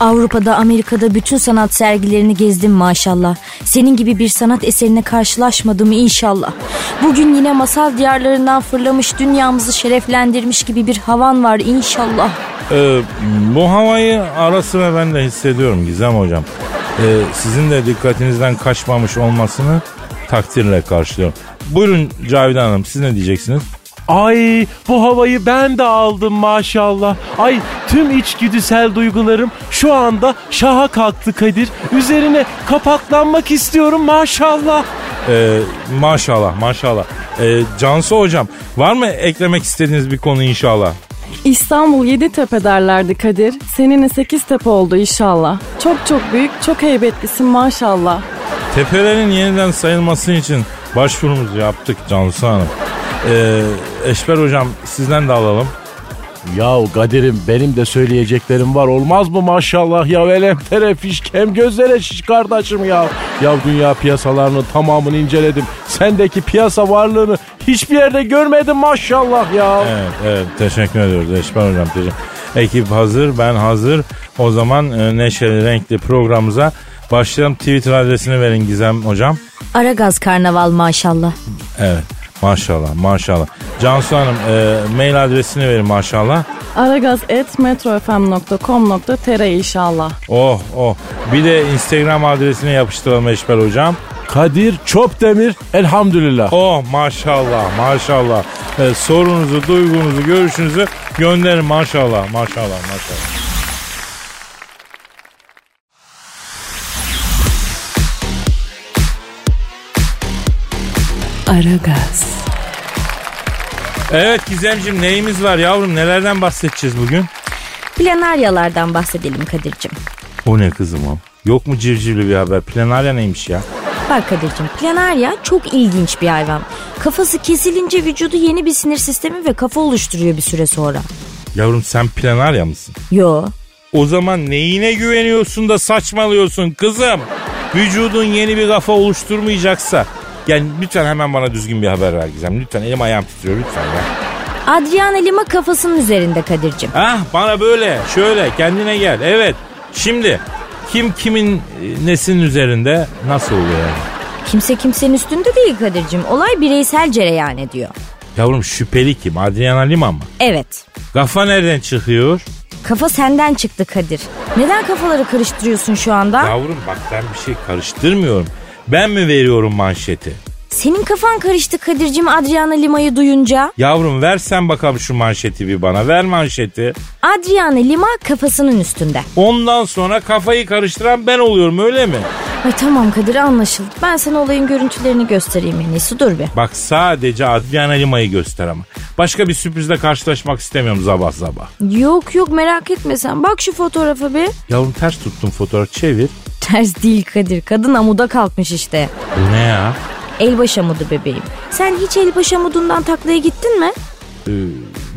Avrupa'da, Amerika'da bütün sanat sergilerini gezdim maşallah. Senin gibi bir sanat eserine karşılaşmadım inşallah. Bugün yine masal diyarlarından fırlamış dünyamızı şereflendirmiş gibi bir havan var inşallah. Ee, bu havayı ara sıra ben de hissediyorum Gizem Hocam. Ee, sizin de dikkatinizden kaçmamış olmasını takdirle karşılıyorum. Buyurun Cavidan Hanım siz ne diyeceksiniz? Ay bu havayı ben de aldım maşallah. Ay tüm içgüdüsel duygularım şu anda şaha kalktı Kadir. Üzerine kapaklanmak istiyorum maşallah. Ee, maşallah maşallah. Ee, Cansu Hocam var mı eklemek istediğiniz bir konu inşallah? İstanbul Yeditepe derlerdi Kadir. Seninle Sekiztepe oldu inşallah. Çok çok büyük, çok heybetlisin maşallah. Tepelerin yeniden sayılması için başvurumuzu yaptık Cansu Hanım. Ee, Eşber Hocam sizden de alalım. Ya Kadir'im benim de söyleyeceklerim var olmaz mı maşallah ya velem tere fişkem gözlere şiş kardeşim ya. Ya dünya piyasalarının tamamını inceledim. Sendeki piyasa varlığını hiçbir yerde görmedim maşallah ya. Evet, evet teşekkür ediyoruz Eşber Hocam. Teşekkür. Ekip hazır, ben hazır. O zaman e, neşeli, renkli programımıza başlayalım. Twitter adresini verin Gizem Hocam. Aragaz karnaval maşallah. Evet. Maşallah maşallah. Cansu Hanım e, mail adresini verin maşallah. aragaz.metrofm.com.tr inşallah. Oh oh. Bir de Instagram adresine yapıştıralım Eşber Hocam. Kadir Çopdemir elhamdülillah. Oh maşallah maşallah. E, sorunuzu, duygunuzu, görüşünüzü gönderin maşallah maşallah maşallah. Aragaz. Evet Gizemciğim neyimiz var yavrum nelerden bahsedeceğiz bugün? Planaryalardan bahsedelim Kadir'cim. O ne kızım o? Yok mu civcivli bir haber? Planarya neymiş ya? Bak Kadir'cim planarya çok ilginç bir hayvan. Kafası kesilince vücudu yeni bir sinir sistemi ve kafa oluşturuyor bir süre sonra. Yavrum sen planarya mısın? Yo. O zaman neyine güveniyorsun da saçmalıyorsun kızım? Vücudun yeni bir kafa oluşturmayacaksa. Yani lütfen hemen bana düzgün bir haber ver Gizem. Lütfen elim ayağım titriyor lütfen ya. Adriana Lima kafasının üzerinde Kadir'cim. Ah bana böyle şöyle kendine gel. Evet şimdi kim kimin e, nesinin üzerinde nasıl oluyor yani? Kimse kimsenin üstünde değil Kadir'cim. Olay bireysel cereyan ediyor. Yavrum şüpheli kim? Adriana Lima mı? Evet. Kafa nereden çıkıyor? Kafa senden çıktı Kadir. Neden kafaları karıştırıyorsun şu anda? Yavrum bak ben bir şey karıştırmıyorum. Ben mi veriyorum manşeti? Senin kafan karıştı Kadir'cim Adriana Lima'yı duyunca. Yavrum versen bakalım şu manşeti bir bana. Ver manşeti. Adriana Lima kafasının üstünde. Ondan sonra kafayı karıştıran ben oluyorum öyle mi? Ay tamam Kadir anlaşıldı. Ben sana olayın görüntülerini göstereyim en iyisi dur bir. Bak sadece Adriana Lima'yı göster ama. Başka bir sürprizle karşılaşmak istemiyorum sabah sabah. Yok yok merak etme sen. Bak şu fotoğrafa bir. Yavrum ters tuttum fotoğrafı çevir. Ters değil Kadir. Kadın amuda kalkmış işte. Bu ne ya? Elbaş amudu bebeğim. Sen hiç elbaş amudundan taklaya gittin mi? Ee,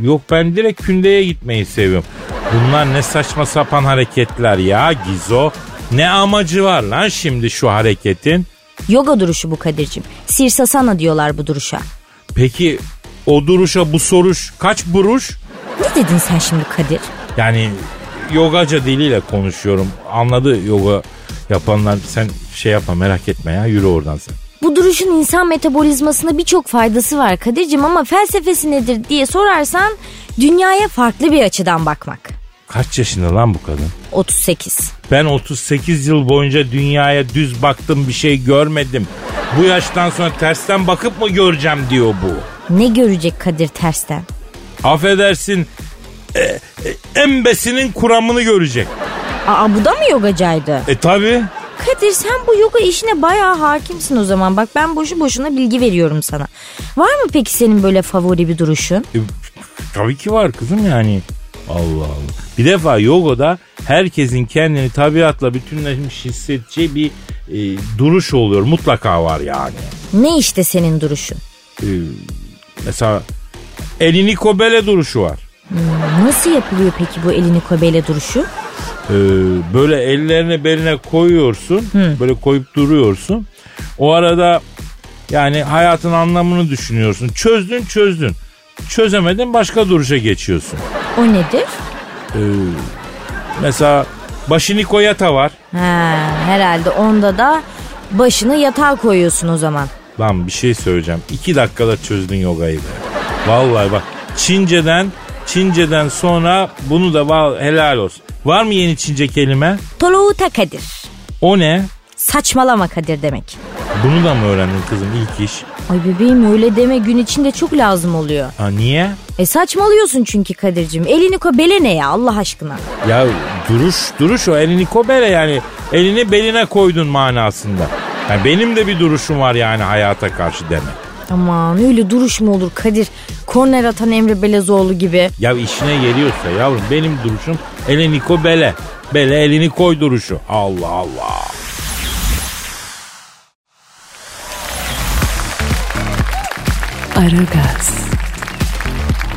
yok ben direkt kündeye gitmeyi seviyorum. Bunlar ne saçma sapan hareketler ya Gizo. Ne amacı var lan şimdi şu hareketin? Yoga duruşu bu Kadir'cim. Sirsasana diyorlar bu duruşa. Peki o duruşa bu soruş kaç buruş? Ne dedin sen şimdi Kadir? Yani yogaca diliyle konuşuyorum. Anladı yoga yapanlar sen şey yapma merak etme ya yürü oradan sen. Bu duruşun insan metabolizmasına birçok faydası var Kadir'cim ama felsefesi nedir diye sorarsan Dünyaya farklı bir açıdan bakmak. Kaç yaşında lan bu kadın? 38. Ben 38 yıl boyunca dünyaya düz baktım bir şey görmedim. Bu yaştan sonra tersten bakıp mı göreceğim diyor bu. Ne görecek Kadir tersten? Affedersin e, e, embesinin kuramını görecek. Aa bu da mı yogacaydı? E tabi. Kadir sen bu yoga işine bayağı hakimsin o zaman. Bak ben boşu boşuna bilgi veriyorum sana. Var mı peki senin böyle favori bir duruşun? E, tabii ki var kızım yani. Allah Allah. Bir defa yogada herkesin kendini tabiatla bütünleşmiş hissedeceği bir e, duruş oluyor. Mutlaka var yani. Ne işte senin duruşun? E, mesela elini kobele duruşu var. Nasıl yapılıyor peki bu elini kobele duruşu? Ee, böyle ellerini beline koyuyorsun. Böyle koyup duruyorsun. O arada yani hayatın anlamını düşünüyorsun. Çözdün çözdün. Çözemedin başka duruşa geçiyorsun. O nedir? Ee, mesela başını yata var. Ha, herhalde onda da başını yatağa koyuyorsun o zaman. Lan bir şey söyleyeceğim. İki dakikada çözdün yogayı be. Vallahi bak Çince'den Çince'den sonra bunu da val- helal olsun. Var mı yeni Çince kelime? Toluta Kadir. O ne? Saçmalama Kadir demek. Bunu da mı öğrendin kızım ilk iş? Ay bebeğim öyle deme gün içinde çok lazım oluyor. Ha niye? E saçmalıyorsun çünkü Kadir'cim. Elini ko bele ne ya Allah aşkına. Ya duruş duruş o elini kobele yani elini beline koydun manasında. Yani benim de bir duruşum var yani hayata karşı demek. Aman öyle duruş mu olur Kadir? Korner atan Emre Belezoğlu gibi. Ya işine geliyorsa yavrum benim duruşum elini kobele. Bele elini koy duruşu. Allah Allah. Aragaz,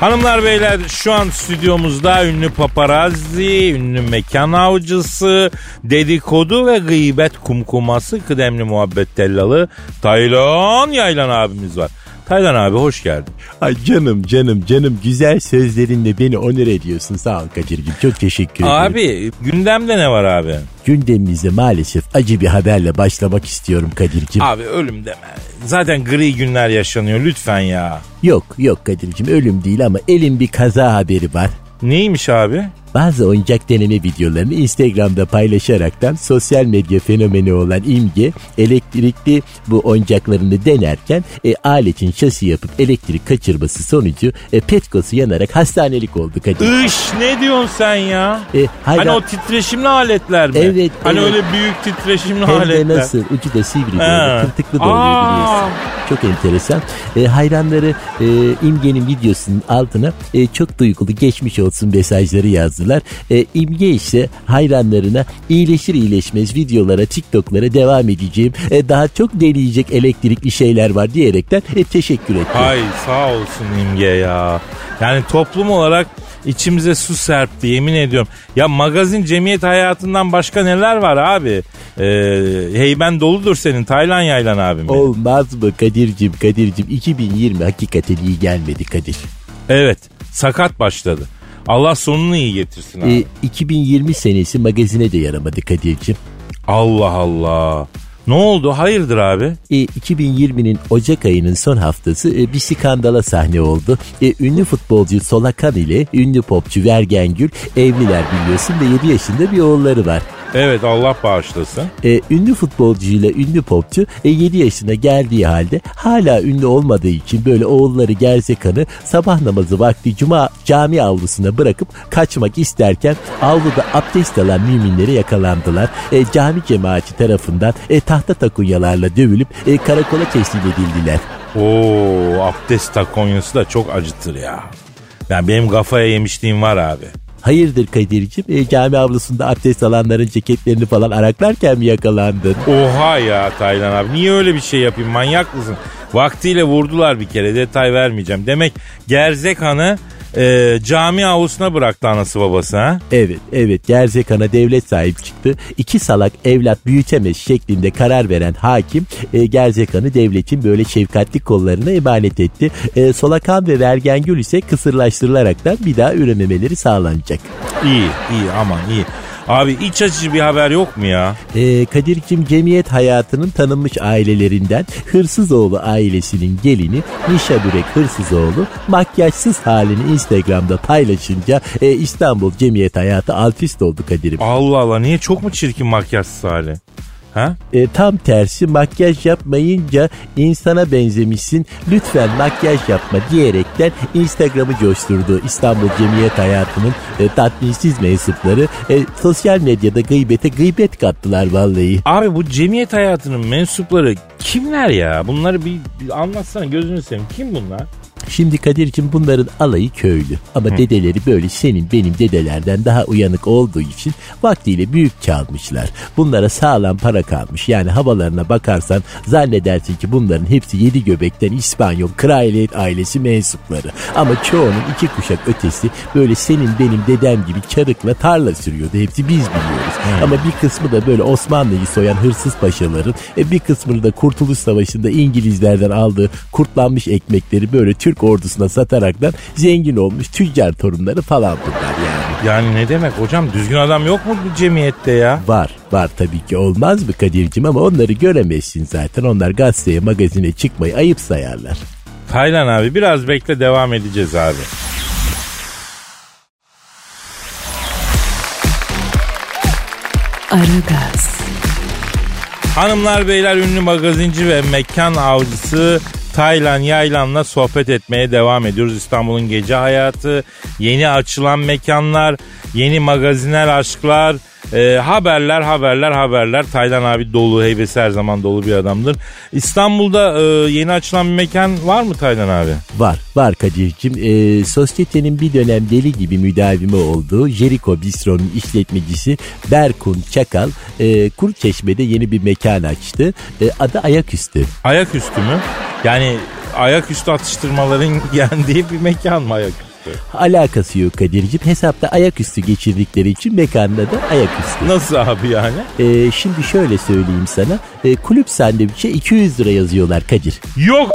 Hanımlar beyler şu an stüdyomuzda ünlü paparazzi, ünlü mekan avcısı, dedikodu ve gıybet kumkuması kıdemli muhabbet tellalı Taylan Yaylan abimiz var. Taylan abi hoş geldin. Ay canım canım canım güzel sözlerinle beni onur ediyorsun. Sağ ol Kadir'cim çok teşekkür ederim. Abi gündemde ne var abi? Gündemimize maalesef acı bir haberle başlamak istiyorum Kadir'cim. Abi ölüm deme. Zaten gri günler yaşanıyor lütfen ya. Yok yok Kadir'cim ölüm değil ama elim bir kaza haberi var. Neymiş abi? Bazı oyuncak deneme videolarını Instagram'da paylaşaraktan sosyal medya fenomeni olan İmge elektrikli bu oyuncaklarını denerken e, aletin şasi yapıp elektrik kaçırması sonucu e, petkosu yanarak hastanelik oldu Kadir. Iş ne diyorsun sen ya? E, hayran- Hani o titreşimli aletler mi? Evet, Hani evet. öyle büyük titreşimli Hem aletler. de nasıl ucu da sivri böyle tırtıklı da oluyor biliyorsun. Çok enteresan. E, hayranları e, İmge'nin videosunun altına e, çok duygulu geçmiş olsun mesajları yazdılar. E, İmge ise hayranlarına iyileşir iyileşmez videolara TikTok'lara devam edeceğim. E, daha çok deneyecek elektrikli şeyler var diyerekten e, teşekkür etti. Ay sağ olsun İmge ya. Yani toplum olarak içimize su serpti yemin ediyorum. Ya magazin cemiyet hayatından başka neler var abi? Ee, heyben doludur senin Taylan Yaylan abim. benim. Olmaz mı Kadir'cim Kadir'cim 2020 hakikaten iyi gelmedi Kadir. Evet sakat başladı. Allah sonunu iyi getirsin abi. E, 2020 senesi magazine de yaramadı Kadir'cim. Allah Allah. Ne oldu? Hayırdır abi? E, 2020'nin Ocak ayının son haftası e, bir skandala sahne oldu. E, ünlü futbolcu Solakan ile ünlü popçu Vergengül evliler biliyorsun ve 7 yaşında bir oğulları var. Evet Allah bağışlasın. E, ünlü futbolcuyla ünlü popçu e, 7 yaşına geldiği halde hala ünlü olmadığı için böyle oğulları Gerzekan'ı sabah namazı vakti cuma cami avlusuna bırakıp kaçmak isterken avluda abdest alan müminlere yakalandılar. E, cami cemaati tarafından e, tahta takunyalarla dövülüp e, karakola teslim edildiler. Oo abdest takonyası da çok acıtır ya. Yani benim kafaya yemişliğim var abi. Hayırdır Kadir'cim e, cami avlusunda abdest alanların ceketlerini falan araklarken mi yakalandın? Oha ya Taylan abi niye öyle bir şey yapayım manyak mısın? Vaktiyle vurdular bir kere detay vermeyeceğim. Demek Gerzek Han'ı e, cami avlusuna bıraktı anası babası ha? Evet evet Gerzekan'a devlet sahip çıktı. İki salak evlat büyütemez şeklinde karar veren hakim e, Gerzekan'ı devletin böyle şefkatli kollarına emanet etti. E, Solakan ve Vergengül ise kısırlaştırılaraktan bir daha ürememeleri sağlanacak. İyi iyi aman iyi. Abi iç açıcı bir haber yok mu ya? Ee, Kadir'cim cemiyet hayatının tanınmış ailelerinden Hırsızoğlu ailesinin gelini Nişa Bürek Hırsızoğlu makyajsız halini Instagram'da paylaşınca e, İstanbul cemiyet hayatı alt üst oldu Kadir'im. Allah Allah niye çok mu çirkin makyajsız hali? Ha? E, tam tersi makyaj yapmayınca insana benzemişsin lütfen makyaj yapma diyerekten Instagram'ı coşturdu İstanbul Cemiyet Hayatı'nın e, tatminsiz mensupları e, sosyal medyada gıybete gıybet kattılar vallahi. Abi bu cemiyet hayatının mensupları kimler ya? Bunları bir, bir anlatsana gözünü seveyim. Kim bunlar? Şimdi Kadir'cim bunların alayı köylü. Ama dedeleri böyle senin benim dedelerden daha uyanık olduğu için vaktiyle büyük çalmışlar. Bunlara sağlam para kalmış. Yani havalarına bakarsan zannedersin ki bunların hepsi yedi göbekten İspanyol kraliyet ailesi mensupları. Ama çoğunun iki kuşak ötesi böyle senin benim dedem gibi çarıkla tarla sürüyordu. Hepsi biz biliyoruz. Ama bir kısmı da böyle Osmanlı'yı soyan hırsız paşaların e, bir kısmını da Kurtuluş Savaşı'nda İngilizlerden aldığı kurtlanmış ekmekleri böyle Türk ordusuna sataraktan zengin olmuş tüccar torunları falan bunlar yani. Yani ne demek hocam düzgün adam yok mu bu cemiyette ya? Var var tabii ki olmaz mı Kadir'cim ama onları göremezsin zaten. Onlar gazeteye magazine çıkmayı ayıp sayarlar. Taylan abi biraz bekle devam edeceğiz abi. Aragaz, Hanımlar beyler ünlü magazinci ve mekan avcısı Taylan Yaylan'la sohbet etmeye devam ediyoruz. İstanbul'un gece hayatı, yeni açılan mekanlar, yeni magazinel aşklar, e, haberler haberler haberler. Taylan abi dolu, heybesi her zaman dolu bir adamdır. İstanbul'da e, yeni açılan bir mekan var mı Taylan abi? Var var Kadir'cim. Ee, sosyetenin bir dönem deli gibi müdavimi olduğu Jericho Bistro'nun işletmecisi Berkun Çakal e, Kuruçeşme'de yeni bir mekan açtı. E, adı Ayaküstü. Ayaküstü mü? Yani ayaküstü atıştırmaların yendiği bir mekan mı ayaküstü? Alakası yok Kadir'cim. Hesapta ayaküstü geçirdikleri için mekanda da ayaküstü. Nasıl abi yani? Ee, şimdi şöyle söyleyeyim sana. Ee, kulüp sandviçe 200 lira yazıyorlar Kadir. Yok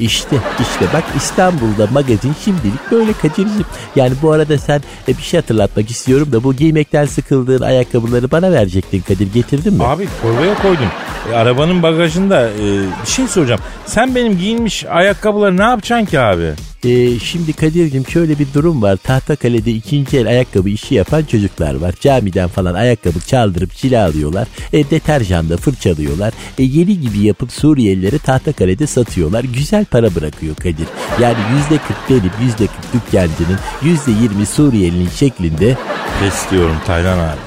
İşte işte bak İstanbul'da magazin şimdilik böyle Kadir'cim. Yani bu arada sen e, bir şey hatırlatmak istiyorum da bu giymekten sıkıldığın ayakkabıları bana verecektin Kadir getirdin mi? Abi torbaya koydum. E, arabanın bagajında e, bir şey soracağım. Sen benim giyinmiş ayakkabıları ne yapacaksın ki abi? Ee, şimdi Kadir'cim şöyle bir durum var. Tahtakale'de ikinci el ayakkabı işi yapan çocuklar var. Camiden falan ayakkabı çaldırıp cilalıyorlar. E, deterjanla fırçalıyorlar. E, yeni gibi yapıp Suriyelilere Tahtakale'de satıyorlar. Güzel para bırakıyor Kadir. Yani yüzde kırk benim, yüzde kırk dükkancının, yüzde yirmi Suriyelinin şeklinde Pes diyorum Taylan abi.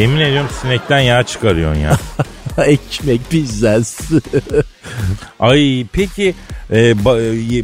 Yemin ediyorum sinekten yağ çıkarıyorsun ya. ekmek pizzası. Ay peki e, e,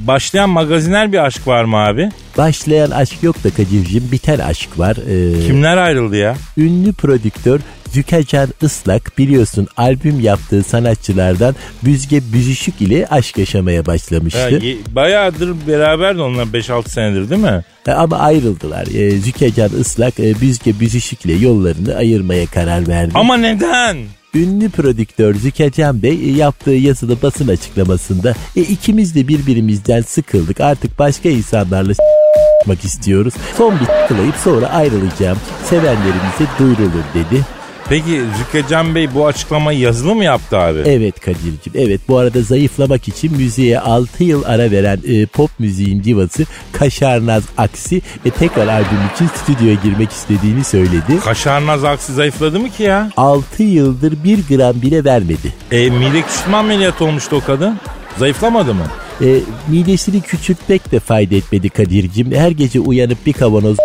başlayan magazinel bir aşk var mı abi? Başlayan aşk yok da Kadir'cim biten aşk var. Ee, Kimler ayrıldı ya? ünlü prodüktör Zükacan Islak biliyorsun albüm yaptığı sanatçılardan Büzge Büzüşük ile aşk yaşamaya Ya, başlamıştı. ye- bayağıdır beraber de onlar 5-6 senedir değil mi? E, Ama ayrıldılar. E, Zükacan Islak e, Büzge Büzüşük ile yollarını ayırmaya karar verdi. Ama neden? Ünlü prodüktör Zükacan Bey yaptığı yazılı basın açıklamasında e, ikimiz de birbirimizden sıkıldık artık başka insanlarla s**mak istiyoruz. Son bir tıklayıp sonra ayrılacağım. Sevenlerimize duyurulur dedi. Peki Zükecan Bey bu açıklamayı yazılı mı yaptı abi? Evet Kadir'cim evet bu arada zayıflamak için müziğe 6 yıl ara veren e, pop müziğin divası Kaşarnaz Aksi e, tekrar albüm için stüdyoya girmek istediğini söyledi. Kaşarnaz aksi zayıfladı mı ki ya? 6 yıldır 1 gram bile vermedi. E, mide küçültme ameliyatı olmuştu o kadın. Zayıflamadı mı? E, midesini küçültmek de fayda etmedi Kadir'cim. Her gece uyanıp bir kavanoz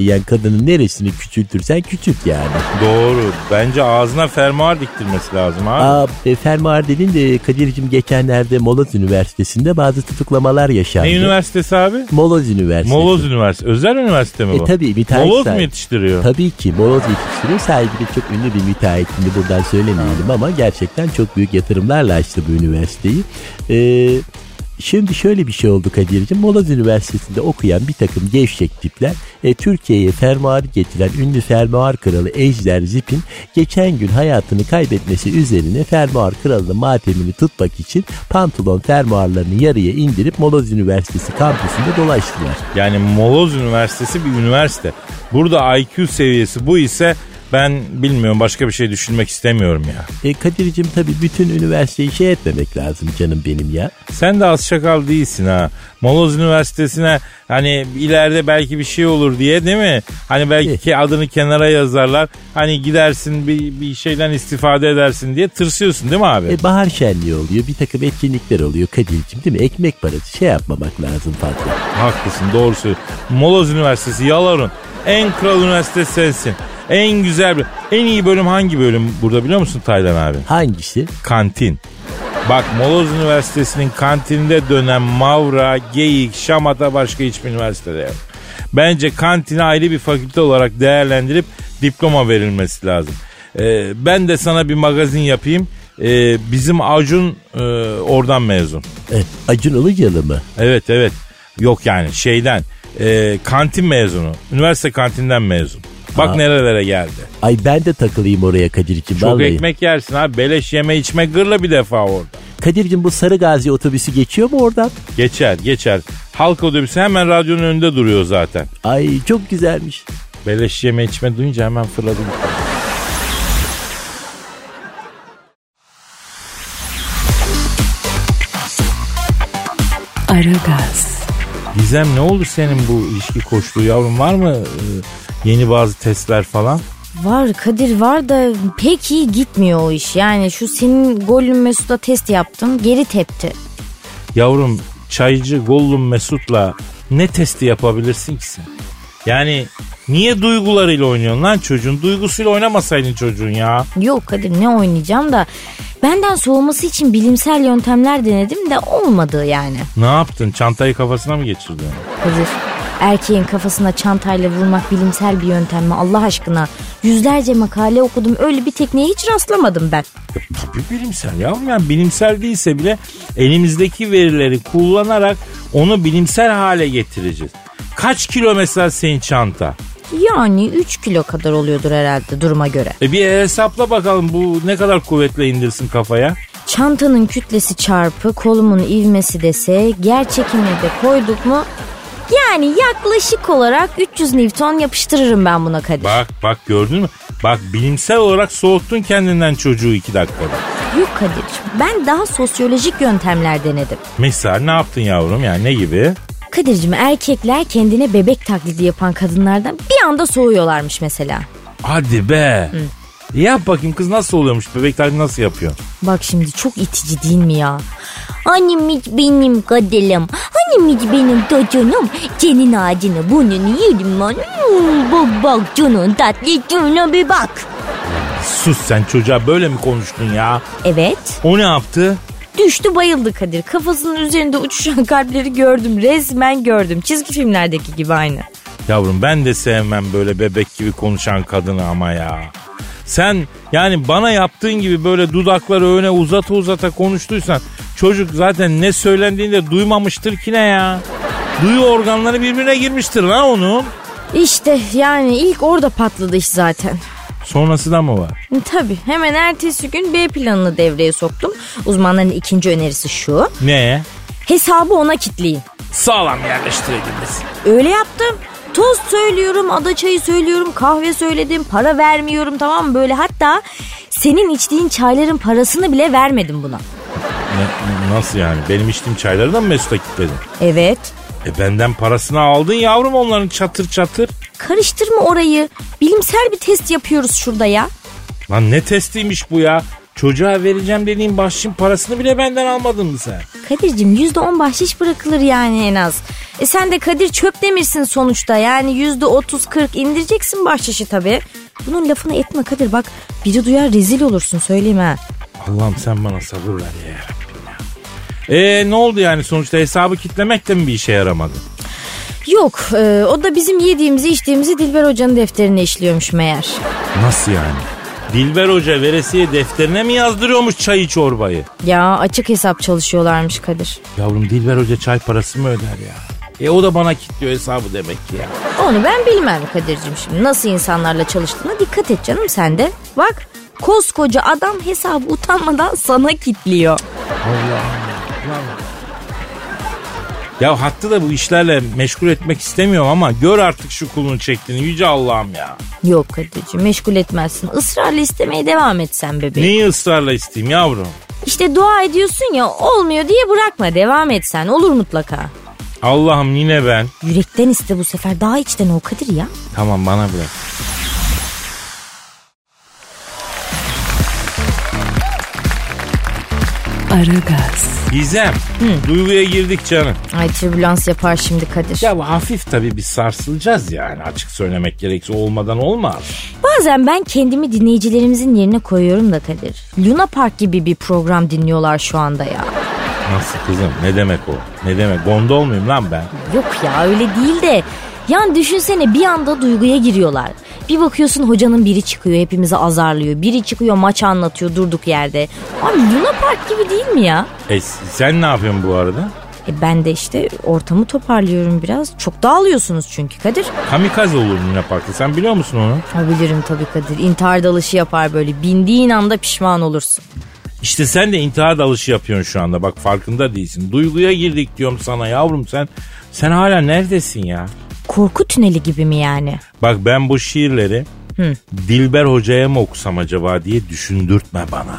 yiyen kadının neresini küçültürsen küçült yani. Doğru. Bence ağzına fermuar diktirmesi lazım abi. Aa, e, fermuar dedin de Kadir'cim geçenlerde Moloz Üniversitesi'nde bazı tutuklamalar yaşandı. ne üniversitesi abi? Moloz Üniversitesi. Moloz Üniversitesi. Özel üniversite mi bu? E tabii müteahhit Moloz mu sahibi. yetiştiriyor? Tabii ki moloz yetiştiriyor. Sahibi de çok ünlü bir müteahhit. Şimdi buradan söylemeyelim ama gerçekten çok büyük yatırımlarla açtı bu üniversiteyi. Ee, Şimdi şöyle bir şey oldu Kadir'cim. Moloz Üniversitesi'nde okuyan bir takım gevşek tipler e, Türkiye'ye fermuarı getiren ünlü fermuar kralı Ejder Zip'in geçen gün hayatını kaybetmesi üzerine fermuar kralının matemini tutmak için pantolon fermuarlarını yarıya indirip Moloz Üniversitesi kampüsünde dolaştılar. Yani Moloz Üniversitesi bir üniversite. Burada IQ seviyesi bu ise ben bilmiyorum başka bir şey düşünmek istemiyorum ya. E Kadir'cim tabii bütün üniversiteyi şey etmemek lazım canım benim ya. Sen de az şakal değilsin ha. Moloz Üniversitesi'ne hani ileride belki bir şey olur diye değil mi? Hani belki adını kenara yazarlar. Hani gidersin bir, bir şeyden istifade edersin diye tırsıyorsun değil mi abi? E bahar şenliği oluyor bir takım etkinlikler oluyor Kadir'cim değil mi? Ekmek parası şey yapmamak lazım fazla. Haklısın doğru söylüyorsun. Moloz Üniversitesi yaların. En kral üniversite sensin. En güzel, en iyi bölüm hangi bölüm burada biliyor musun Taylan abi? Hangisi? Kantin. Bak Moloz Üniversitesi'nin kantininde dönen mavra, geyik, şamata başka hiçbir üniversitede yok. Bence kantine ayrı bir fakülte olarak değerlendirip diploma verilmesi lazım. Ee, ben de sana bir magazin yapayım. Ee, bizim Acun e, oradan mezun. E, Acun Ilıcalı mı? Evet evet. Yok yani şeyden. e, kantin mezunu. Üniversite kantinden mezun. Bak Aa. nerelere geldi. Ay ben de takılayım oraya Kadir'cim. Çok vallahi. ekmek yersin abi. Beleş yeme içme gırla bir defa orada. Kadir'cim bu Sarı Gazi otobüsü geçiyor mu oradan? Geçer geçer. Halk otobüsü hemen radyonun önünde duruyor zaten. Ay çok güzelmiş. Beleş yeme içme duyunca hemen fırladım. Aragaz, Gizem ne oldu senin bu ilişki koştuğu yavrum var mı e, yeni bazı testler falan? Var Kadir var da pek iyi gitmiyor o iş. Yani şu senin Gollum Mesut'a test yaptım geri tepti. Yavrum çaycı Gollum Mesut'la ne testi yapabilirsin ki sen? Yani niye duygularıyla oynuyorsun lan çocuğun? Duygusuyla oynamasaydın çocuğun ya. Yok Kadir ne oynayacağım da benden soğuması için bilimsel yöntemler denedim de olmadı yani. Ne yaptın? Çantayı kafasına mı geçirdin? Kadir erkeğin kafasına çantayla vurmak bilimsel bir yöntem mi Allah aşkına? Yüzlerce makale okudum öyle bir tekniğe hiç rastlamadım ben. Tabii bilimsel yavrum yani bilimsel değilse bile elimizdeki verileri kullanarak onu bilimsel hale getireceğiz. Kaç kilo mesela senin çanta? Yani 3 kilo kadar oluyordur herhalde duruma göre. E bir hesapla bakalım bu ne kadar kuvvetle indirsin kafaya. Çantanın kütlesi çarpı kolumun ivmesi dese yer çekimine de koyduk mu yani yaklaşık olarak 300 Newton yapıştırırım ben buna Kadir. Bak bak gördün mü? Bak bilimsel olarak soğuttun kendinden çocuğu iki dakikada. Yok Kadir'cim ben daha sosyolojik yöntemler denedim. Mesela ne yaptın yavrum yani ne gibi? Kadir'cim erkekler kendine bebek taklidi yapan kadınlardan bir anda soğuyorlarmış mesela. Hadi be. Yap bakayım kız nasıl oluyormuş bebek taklidi nasıl yapıyor? Bak şimdi çok itici değil mi ya? Annem hiç benim kaderim. Annem hiç benim çocuğum. Senin ağacını burnunu yedim lan. Hmm, Bak bak canın tatlılığına bir bak. Sus sen çocuğa böyle mi konuştun ya? Evet. O ne yaptı? Düştü bayıldı Kadir. Kafasının üzerinde uçuşan kalpleri gördüm. Resmen gördüm. Çizgi filmlerdeki gibi aynı. Yavrum ben de sevmem böyle bebek gibi konuşan kadını ama ya. Sen yani bana yaptığın gibi böyle dudakları öne uzata uzata konuştuysan çocuk zaten ne söylendiğini de duymamıştır ki ne ya. Duyu organları birbirine girmiştir lan onun. İşte yani ilk orada patladı iş zaten. Sonrası da mı var? Tabii hemen ertesi gün B planını devreye soktum. Uzmanların ikinci önerisi şu. Ne? Hesabı ona kitleyin. Sağlam yerleştirebiliriz. Öyle yaptım. Tost söylüyorum, ada çayı söylüyorum, kahve söyledim, para vermiyorum tamam mı? Böyle hatta senin içtiğin çayların parasını bile vermedim buna. Ne- nasıl yani? Benim içtiğim çayları da mı Mesut'a kilitledin? Evet. E benden parasını aldın yavrum onların çatır çatır. Karıştırma orayı. Bilimsel bir test yapıyoruz şurada ya. Lan ne testiymiş bu ya? Çocuğa vereceğim dediğin bahşişin parasını bile benden almadın mı sen? Kadir'cim yüzde on bahşiş bırakılır yani en az. E sen de Kadir çöp demirsin sonuçta. Yani yüzde otuz kırk indireceksin bahşişi tabii. Bunun lafını etme Kadir bak. Biri duyar rezil olursun söyleyeyim ha. Allah'ım sen bana sabır ver ya Rabbim ya. E ne oldu yani sonuçta hesabı kitlemek de mi bir işe yaramadı? Yok e, o da bizim yediğimizi içtiğimizi Dilber Hoca'nın defterine işliyormuş meğer. Nasıl yani? Dilber Hoca veresiye defterine mi yazdırıyormuş çayı çorbayı? Ya açık hesap çalışıyorlarmış Kadir. Yavrum Dilber Hoca çay parası mı öder ya? E o da bana kilitliyor hesabı demek ki ya. Onu ben bilmem Kadir'cim şimdi. Nasıl insanlarla çalıştığına dikkat et canım sen de. Bak koskoca adam hesabı utanmadan sana kitliyor. Ya hattı da bu işlerle meşgul etmek istemiyorum ama gör artık şu kulunu çektiğini yüce Allah'ım ya. Yok Kadir'cim meşgul etmezsin. Israrla istemeye devam et sen bebeğim. Neyi ısrarla isteyeyim yavrum? İşte dua ediyorsun ya olmuyor diye bırakma devam et sen olur mutlaka. Allah'ım yine ben. Yürekten iste bu sefer daha içten ol Kadir ya. Tamam bana bırak. Aragaz, Gizem. Duyguya girdik canım. Ay türbülans yapar şimdi Kadir. Ya bu hafif tabii bir sarsılacağız yani açık söylemek gerekirse olmadan olmaz. Bazen ben kendimi dinleyicilerimizin yerine koyuyorum da Kadir. Luna Park gibi bir program dinliyorlar şu anda ya. Nasıl kızım ne demek o? Ne demek gondol muyum lan ben? Yok ya öyle değil de. Yani düşünsene bir anda duyguya giriyorlar. Bir bakıyorsun hocanın biri çıkıyor hepimizi azarlıyor. Biri çıkıyor maç anlatıyor durduk yerde. Abi Luna Park gibi değil mi ya? E sen ne yapıyorsun bu arada? E ben de işte ortamı toparlıyorum biraz. Çok dağılıyorsunuz çünkü Kadir. Kamikaze olur Luna Park'ta sen biliyor musun onu? Ha bilirim tabii Kadir. İntihar dalışı yapar böyle. Bindiğin anda pişman olursun. İşte sen de intihar dalışı yapıyorsun şu anda bak farkında değilsin. Duyguya girdik diyorum sana yavrum sen sen hala neredesin ya? Korku tüneli gibi mi yani? Bak ben bu şiirleri Hı. Dilber Hoca'ya mı okusam acaba diye düşündürtme bana.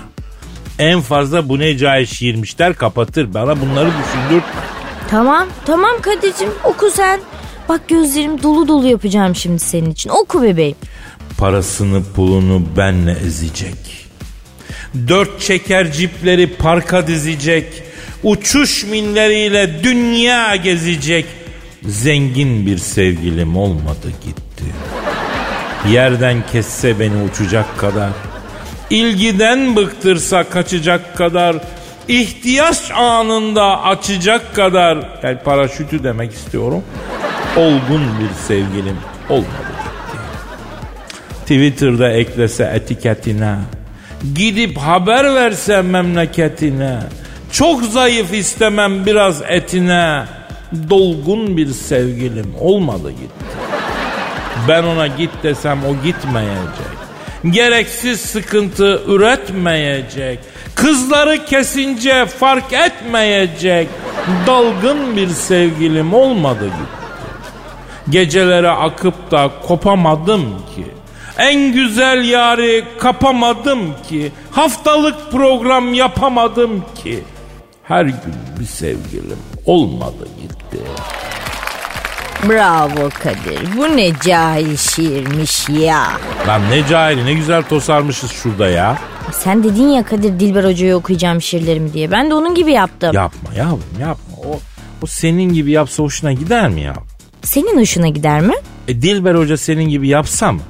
En fazla bu ne cahil şiirmiş der kapatır. Bana bunları düşündürtme. Tamam tamam Kadir'cim oku sen. Bak gözlerim dolu dolu yapacağım şimdi senin için. Oku bebeğim. Parasını pulunu benle ezecek. Dört çeker cipleri parka dizecek. Uçuş minleriyle dünya gezecek. Zengin bir sevgilim olmadı gitti. Yerden kesse beni uçacak kadar. İlgiden bıktırsa kaçacak kadar. ihtiyaç anında açacak kadar. Yani paraşütü demek istiyorum. Olgun bir sevgilim olmadı gitti. Twitter'da eklese etiketine. Gidip haber verse memleketine. Çok zayıf istemem biraz etine. Dolgun bir sevgilim olmadı gitti. Ben ona git desem o gitmeyecek. Gereksiz sıkıntı üretmeyecek. Kızları kesince fark etmeyecek. Dalgın bir sevgilim olmadı gitti. Gecelere akıp da kopamadım ki. En güzel yari kapamadım ki. Haftalık program yapamadım ki. Her gün bir sevgilim olmadı gitti. Bravo Kadir. Bu ne cahil şiirmiş ya. Lan ne cahili ne güzel tosarmışız şurada ya. Sen dedin ya Kadir Dilber Hoca'ya okuyacağım şiirlerimi diye. Ben de onun gibi yaptım. Yapma yavrum yapma. O, o senin gibi yapsa hoşuna gider mi ya? Senin hoşuna gider mi? E Dilber Hoca senin gibi yapsa mı?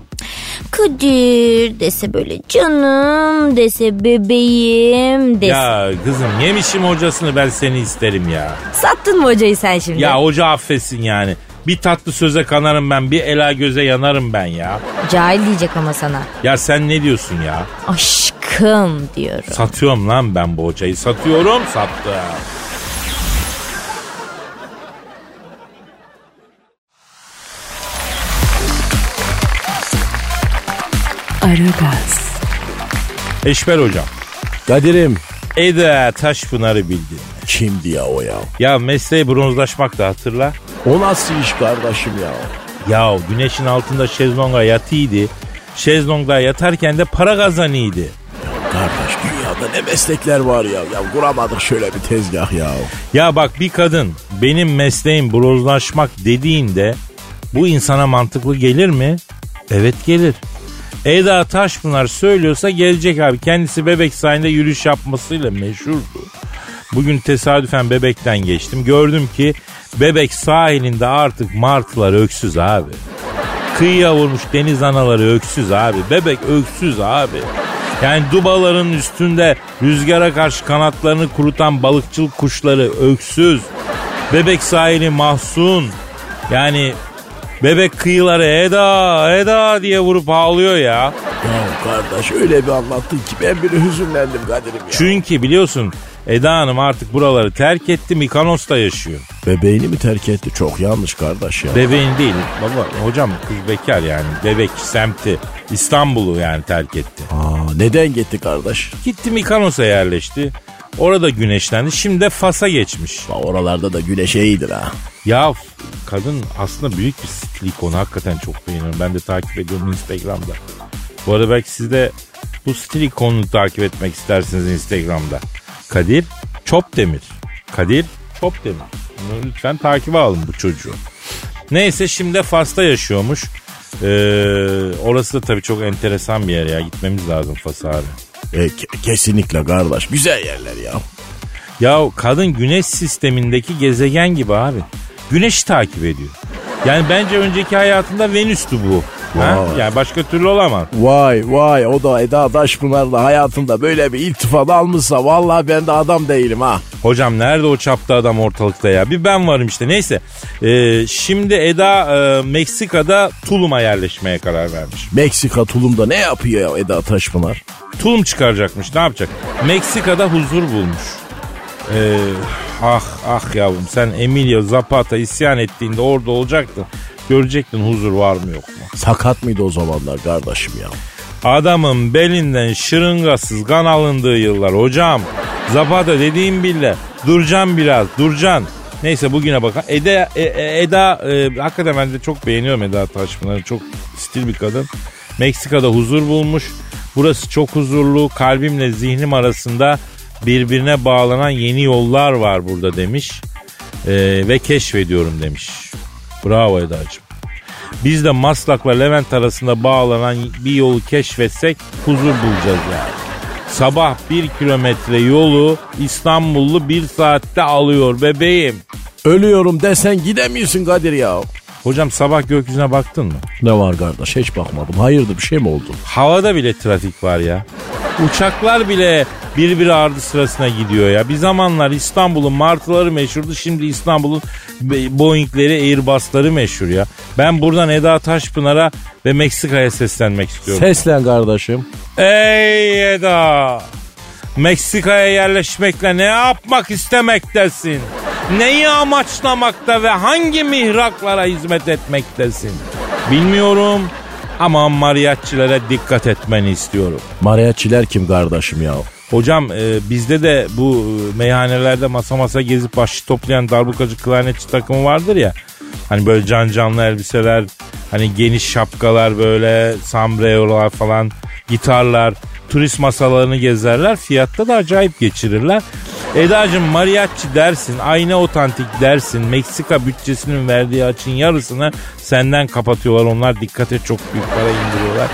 Kadir dese böyle canım dese bebeğim dese. Ya kızım yemişim hocasını ben seni isterim ya. Sattın mı hocayı sen şimdi? Ya hoca affetsin yani. Bir tatlı söze kanarım ben bir ela göze yanarım ben ya. Cahil diyecek ama sana. Ya sen ne diyorsun ya? Aşkım diyorum. Satıyorum lan ben bu hocayı satıyorum sattım. Aragaz, Eşber hocam. Kadir'im Eda Taşpınar'ı bildin. kimdi ya o ya? Ya mesleği bronzlaşmak da hatırla. O nasıl iş kardeşim ya? Ya güneşin altında şezlonga yatıydı. Şezlongda yatarken de para kazanıydı. Kardeş dünyada ne meslekler var ya. Ya kuramadık şöyle bir tezgah ya. Ya bak bir kadın benim mesleğim bronzlaşmak dediğinde bu insana mantıklı gelir mi? Evet gelir. Eda Taşpınar söylüyorsa gelecek abi. Kendisi bebek sahilinde yürüyüş yapmasıyla meşhurdu. Bugün tesadüfen bebekten geçtim. Gördüm ki bebek sahilinde artık martılar öksüz abi. Kıyıya vurmuş deniz anaları öksüz abi. Bebek öksüz abi. Yani dubaların üstünde rüzgara karşı kanatlarını kurutan balıkçılık kuşları öksüz. Bebek sahili mahzun. Yani bebek kıyıları Eda Eda diye vurup ağlıyor ya. Ya kardeş öyle bir anlattın ki ben bile hüzünlendim Kadir'im ya. Çünkü biliyorsun Eda Hanım artık buraları terk etti Mikanos'ta yaşıyor. Bebeğini mi terk etti? Çok yanlış kardeş ya. Bebeğin değil baba hocam kız bekar yani bebek semti İstanbul'u yani terk etti. Aa, neden gitti kardeş? Gitti Mikanos'a yerleşti. Orada güneşlendi. Şimdi de Fas'a geçmiş. Oralarda da güneş iyidir ha. Ya kadın aslında büyük bir stil ikonu. Hakikaten çok beğeniyorum. Ben de takip ediyorum Instagram'da. Bu arada belki siz de bu stil ikonunu takip etmek istersiniz Instagram'da. Kadir Çopdemir. Kadir Çopdemir. Bunu lütfen takibe alın bu çocuğu. Neyse şimdi Fas'ta yaşıyormuş. Ee, orası da tabii çok enteresan bir yer ya. Gitmemiz lazım Fas'a abi. E, ke- kesinlikle kardeş. Güzel yerler ya. Ya kadın güneş sistemindeki gezegen gibi abi. Güneşi takip ediyor. Yani bence önceki hayatında Venüs'tü bu. Ha? Vay. Yani başka türlü olamaz. Vay vay o da Eda Taşpınar'la hayatında böyle bir iltifat almışsa vallahi ben de adam değilim ha. Hocam nerede o çapta adam ortalıkta ya? Bir ben varım işte neyse. Ee, şimdi Eda e, Meksika'da Tulum'a yerleşmeye karar vermiş. Meksika tulumda ne yapıyor ya Eda Taşpınar? Tulum çıkaracakmış ne yapacak? Meksika'da huzur bulmuş. Ee, ah ah yavrum sen Emilio Zapata isyan ettiğinde orada olacaktın. Görecektin huzur var mı yok mu? Sakat mıydı o zamanlar kardeşim ya? Adamın belinden şırıngasız kan alındığı yıllar hocam. Zapata dediğim bile. Durcan biraz durcan. Neyse bugüne bakalım. Eda, e- e- Eda e, hakikaten ben de çok beğeniyorum Eda Taşpınar'ı. Çok stil bir kadın. Meksika'da huzur bulmuş. Burası çok huzurlu. Kalbimle zihnim arasında birbirine bağlanan yeni yollar var burada demiş. E, ve keşfediyorum demiş. Bravo Eda'cığım. Biz de Maslak'la Levent arasında bağlanan bir yolu keşfetsek huzur bulacağız yani. Sabah bir kilometre yolu İstanbullu bir saatte alıyor bebeğim. Ölüyorum desen gidemiyorsun Kadir ya. Hocam sabah gökyüzüne baktın mı? Ne var kardeş hiç bakmadım. Hayırdır bir şey mi oldu? Havada bile trafik var ya. Uçaklar bile birbiri ardı sırasına gidiyor ya. Bir zamanlar İstanbul'un martıları meşhurdu. Şimdi İstanbul'un Boeing'leri, Airbus'ları meşhur ya. Ben buradan Eda Taşpınar'a ve Meksika'ya seslenmek istiyorum. Seslen kardeşim. Ey Eda! Meksika'ya yerleşmekle ne yapmak istemektesin? Neyi amaçlamakta ve hangi mihraklara hizmet etmektesin? Bilmiyorum ama mariaççilere dikkat etmeni istiyorum. Mariaçiler kim kardeşim ya? Hocam e, bizde de bu e, meyhanelerde masa masa gezip başlı toplayan darbukacı klarnetçi takımı vardır ya. Hani böyle can canlı elbiseler, hani geniş şapkalar böyle, sombrerolar falan, gitarlar, turist masalarını gezerler. Fiyatta da acayip geçirirler. Eda'cığım mariachi dersin, ayna otantik dersin. Meksika bütçesinin verdiği açın yarısını senden kapatıyorlar. Onlar dikkate çok büyük para indiriyorlar.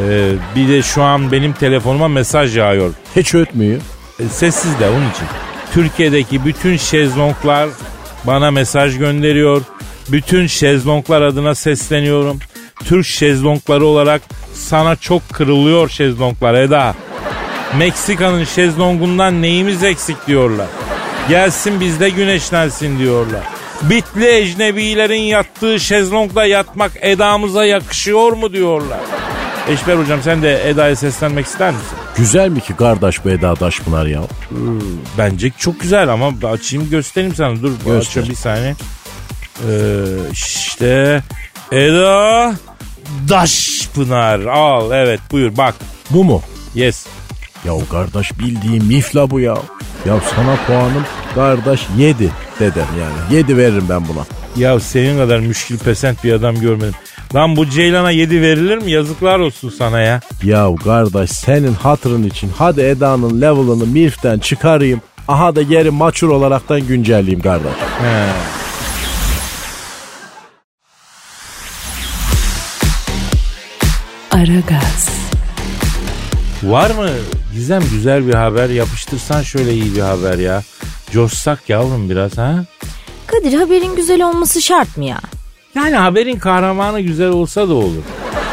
Ee, bir de şu an benim telefonuma mesaj yağıyor. Hiç ötmüyor. E, sessiz de onun için. Türkiye'deki bütün şezlonglar bana mesaj gönderiyor. Bütün şezlonglar adına sesleniyorum. Türk şezlongları olarak sana çok kırılıyor şezlonglar Eda. Meksika'nın şezlongundan neyimiz eksik diyorlar. Gelsin bizde güneşlensin diyorlar. Bitli ecnebilerin yattığı şezlongda yatmak Eda'mıza yakışıyor mu diyorlar. Eşber hocam sen de Eda'ya seslenmek ister misin? Güzel mi ki kardeş bu Eda Taşpınar ya? Bence çok güzel ama açayım göstereyim sana. Dur Göster. açıyor bir saniye. Ee, işte Eda Daşpınar al evet buyur bak. Bu mu? Yes. Ya kardeş bildiğin mifla bu ya. Ya sana puanım kardeş 7 dedem yani. 7 veririm ben buna. Ya senin kadar müşkil pesent bir adam görmedim. Lan bu Ceylan'a 7 verilir mi? Yazıklar olsun sana ya. Ya kardeş senin hatırın için hadi Eda'nın level'ını milften çıkarayım. Aha da geri maçur olaraktan güncelleyeyim kardeş. He. Aragaz, Var mı Gizem güzel bir haber yapıştırsan şöyle iyi bir haber ya. Coşsak yavrum biraz ha. Kadir haberin güzel olması şart mı ya? Yani haberin kahramanı güzel olsa da olur.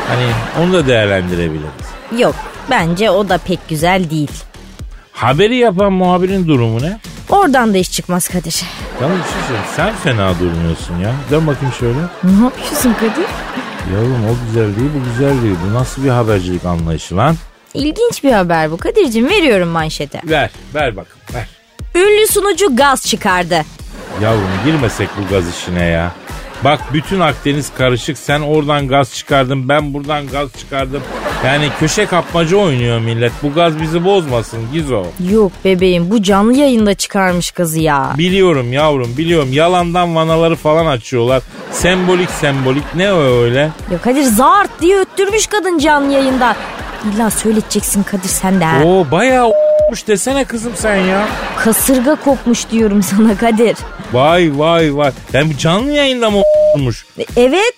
Hani onu da değerlendirebiliriz. Yok bence o da pek güzel değil. Haberi yapan muhabirin durumu ne? Oradan da iş çıkmaz Kadir. Yalnız bir şey söyleyeyim. Sen fena durmuyorsun ya. Dön bakayım şöyle. Ne yapıyorsun Kadir? Yavrum o güzel değil bu güzel değil. Bu nasıl bir habercilik anlayışı lan? İlginç bir haber bu. Kadir'cim veriyorum manşete. Ver ver bakın ver. Ünlü sunucu gaz çıkardı. Yavrum girmesek bu gaz işine ya. Bak bütün Akdeniz karışık. Sen oradan gaz çıkardın, ben buradan gaz çıkardım. Yani köşe kapmaca oynuyor millet. Bu gaz bizi bozmasın Gizo. Yok bebeğim bu canlı yayında çıkarmış gazı ya. Biliyorum yavrum biliyorum. Yalandan vanaları falan açıyorlar. Sembolik sembolik ne o öyle? Ya Kadir zart diye öttürmüş kadın canlı yayında. İlla söyleteceksin Kadir sen de ha. Oo bayağı desene kızım sen ya. Kasırga kopmuş diyorum sana Kadir. Vay vay vay. Yani bu canlı yayında mı olmuş? E, Evet.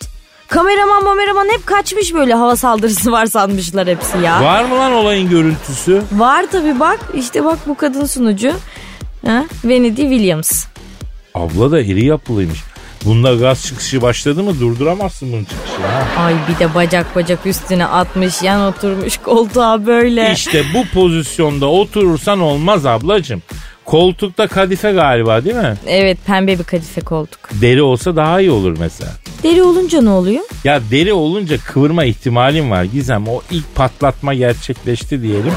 Kameraman kameraman hep kaçmış böyle hava saldırısı var sanmışlar hepsi ya. Var mı lan olayın görüntüsü? Var tabi bak işte bak bu kadın sunucu. Ha? Venedi Williams. Abla da iri yapılıymış. Bunda gaz çıkışı başladı mı durduramazsın bunun çıkışını ha. Ay bir de bacak bacak üstüne atmış yan oturmuş koltuğa böyle. İşte bu pozisyonda oturursan olmaz ablacığım. Koltukta kadife galiba değil mi? Evet pembe bir kadife koltuk. Deri olsa daha iyi olur mesela. Deri olunca ne oluyor? Ya deri olunca kıvırma ihtimalin var Gizem. O ilk patlatma gerçekleşti diyelim.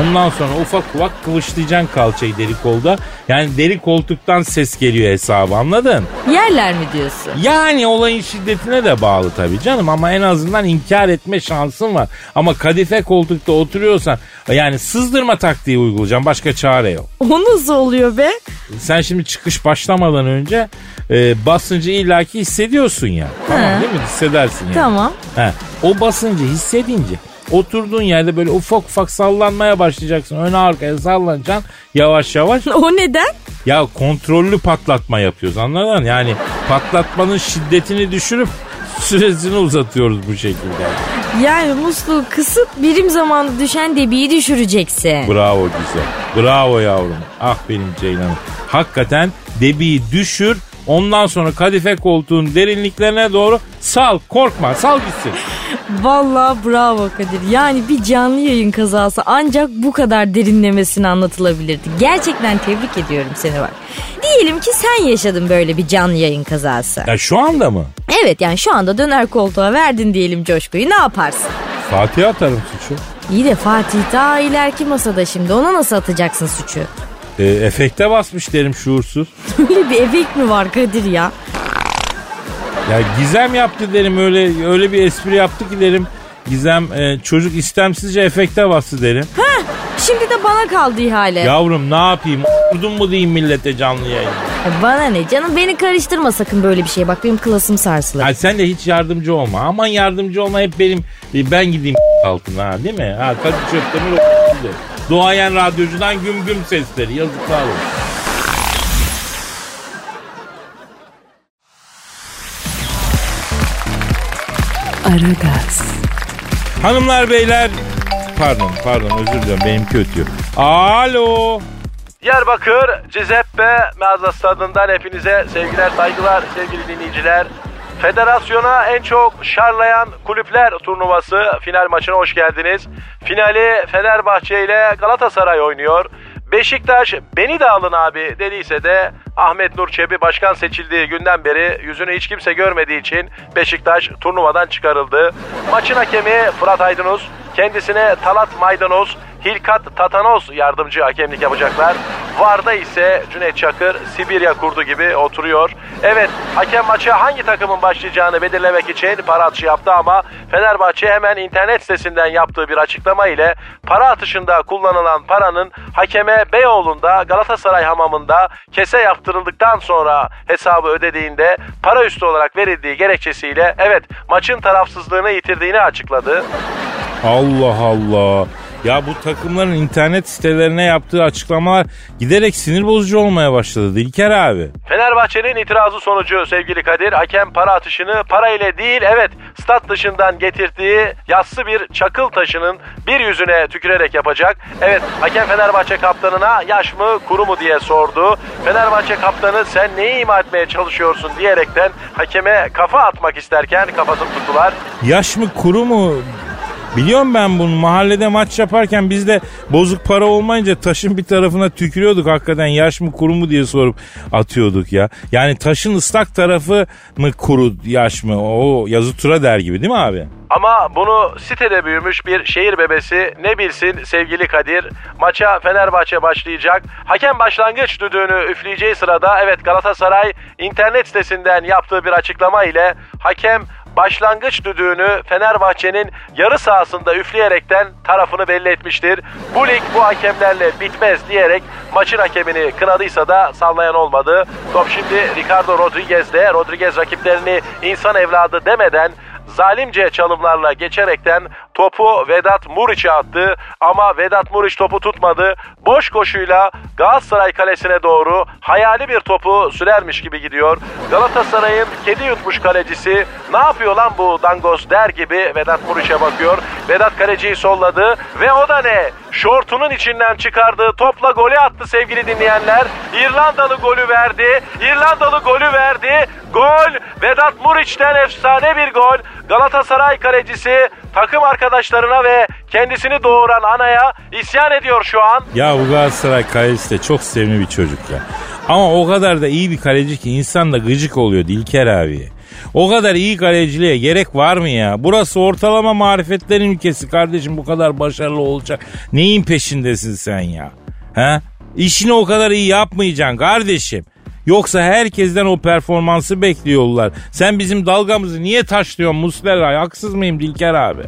Ondan sonra ufak ufak kıvışlayacaksın kalçayı deri kolda. Yani deri koltuktan ses geliyor hesabı anladın? Yerler mi diyorsun? Yani olayın şiddetine de bağlı tabii canım ama en azından inkar etme şansın var. Ama kadife koltukta oturuyorsan yani sızdırma taktiği uygulayacaksın başka çare yok. O nasıl oluyor be? Sen şimdi çıkış başlamadan önce e, basıncı illaki hissediyorsun ya. Tamam değil mi? Hissedersin yani. Tamam. He, o basıncı hissedince oturduğun yerde böyle ufak ufak sallanmaya başlayacaksın. Öne arkaya sallanacaksın yavaş yavaş. O neden? Ya kontrollü patlatma yapıyoruz anladın mı? Yani patlatmanın şiddetini düşürüp süresini uzatıyoruz bu şekilde. Yani musluğu kısıp birim zamanı düşen debiyi düşüreceksin. Bravo güzel. Bravo yavrum. Ah benim Ceylan'ım. Hakikaten debiyi düşür. Ondan sonra kadife koltuğun derinliklerine doğru sal. Korkma sal gitsin. Vallahi bravo Kadir. Yani bir canlı yayın kazası ancak bu kadar derinlemesine anlatılabilirdi. Gerçekten tebrik ediyorum seni bak. Diyelim ki sen yaşadın böyle bir canlı yayın kazası. Ya şu anda mı? Evet yani şu anda döner koltuğa verdin diyelim coşkuyu ne yaparsın? Fatih atarım suçu. İyi de Fatih daha ileriki masada şimdi ona nasıl atacaksın suçu? E, efekte basmış derim şuursuz. Öyle bir efekt mi var Kadir ya? Ya Gizem yaptı derim öyle öyle bir espri yaptı ki derim. Gizem e, çocuk istemsizce efekte bastı derim. Şimdi de bana kaldı ihale. Yavrum ne yapayım? Vurdun mu diyeyim millete canlı yayın. E Bana ne canım beni karıştırma sakın böyle bir şey. Bak benim klasım sarsılır. Ha, sen de hiç yardımcı olma. Aman yardımcı olma hep benim e, ben gideyim altına ha, değil mi? Ha Kadir Çöptemir Doğayan radyocudan güm güm sesleri yazıklar olsun. Aragaz, Hanımlar beyler pardon pardon özür diliyorum benimki ötüyor. Alo. Diyarbakır Cizeppe mağaza stadından hepinize sevgiler saygılar sevgili dinleyiciler. Federasyona en çok şarlayan kulüpler turnuvası final maçına hoş geldiniz. Finali Fenerbahçe ile Galatasaray oynuyor. Beşiktaş beni de alın abi dediyse de Ahmet Nur Çebi başkan seçildiği günden beri yüzünü hiç kimse görmediği için Beşiktaş turnuvadan çıkarıldı. Maçın hakemi Fırat Aydınus kendisine Talat Maydanoz Hilkat Tatanos yardımcı hakemlik yapacaklar. Varda ise Cüneyt Çakır Sibirya kurdu gibi oturuyor. Evet hakem maçı hangi takımın başlayacağını belirlemek için para atışı yaptı ama Fenerbahçe hemen internet sitesinden yaptığı bir açıklama ile para atışında kullanılan paranın hakeme Beyoğlu'nda Galatasaray hamamında kese yaptırıldıktan sonra hesabı ödediğinde para üstü olarak verildiği gerekçesiyle evet maçın tarafsızlığını yitirdiğini açıkladı. Allah Allah. Ya bu takımların internet sitelerine yaptığı açıklamalar giderek sinir bozucu olmaya başladı Dilker abi. Fenerbahçe'nin itirazı sonucu sevgili Kadir hakem para atışını para ile değil evet stat dışından getirdiği yassı bir çakıl taşının bir yüzüne tükürerek yapacak. Evet hakem Fenerbahçe kaptanına yaş mı kuru mu diye sordu. Fenerbahçe kaptanı sen neyi ima etmeye çalışıyorsun diyerekten hakeme kafa atmak isterken kafasını tuttular. Yaş mı kuru mu? Biliyorum ben bunu mahallede maç yaparken biz de bozuk para olmayınca taşın bir tarafına tükürüyorduk hakikaten yaş mı kuru mu diye sorup atıyorduk ya. Yani taşın ıslak tarafı mı kuru yaş mı o yazı tura der gibi değil mi abi? Ama bunu sitede büyümüş bir şehir bebesi ne bilsin sevgili Kadir. Maça Fenerbahçe başlayacak. Hakem başlangıç düdüğünü üfleyeceği sırada evet Galatasaray internet sitesinden yaptığı bir açıklama ile hakem başlangıç düdüğünü Fenerbahçe'nin yarı sahasında üfleyerekten tarafını belli etmiştir. Bu lig bu hakemlerle bitmez diyerek maçın hakemini kınadıysa da sallayan olmadı. Top şimdi Ricardo Rodriguez'de. Rodriguez rakiplerini insan evladı demeden zalimce çalımlarla geçerekten topu Vedat Muriç'e attı ama Vedat Muriç topu tutmadı. Boş koşuyla Galatasaray kalesine doğru hayali bir topu sürermiş gibi gidiyor. Galatasaray'ın kedi yutmuş kalecisi ne yapıyor lan bu dangoz der gibi Vedat Muriç'e bakıyor. Vedat kaleciyi solladı ve o da ne? Şortunun içinden çıkardığı topla golü attı sevgili dinleyenler. İrlandalı golü verdi. İrlandalı golü verdi. Gol Vedat Muriç'ten efsane bir gol. Galatasaray kalecisi takım arkadaşlarına ve kendisini doğuran anaya isyan ediyor şu an. Ya bu Galatasaray kalecisi de çok sevimli bir çocuk ya. Ama o kadar da iyi bir kaleci ki insan da gıcık oluyor Dilker abi. O kadar iyi kaleciliğe gerek var mı ya? Burası ortalama marifetlerin ülkesi kardeşim bu kadar başarılı olacak. Neyin peşindesin sen ya? Ha? İşini o kadar iyi yapmayacaksın kardeşim. Yoksa herkesten o performansı bekliyorlar. Sen bizim dalgamızı niye taşlıyorsun Muslera? Haksız mıyım Dilker abi?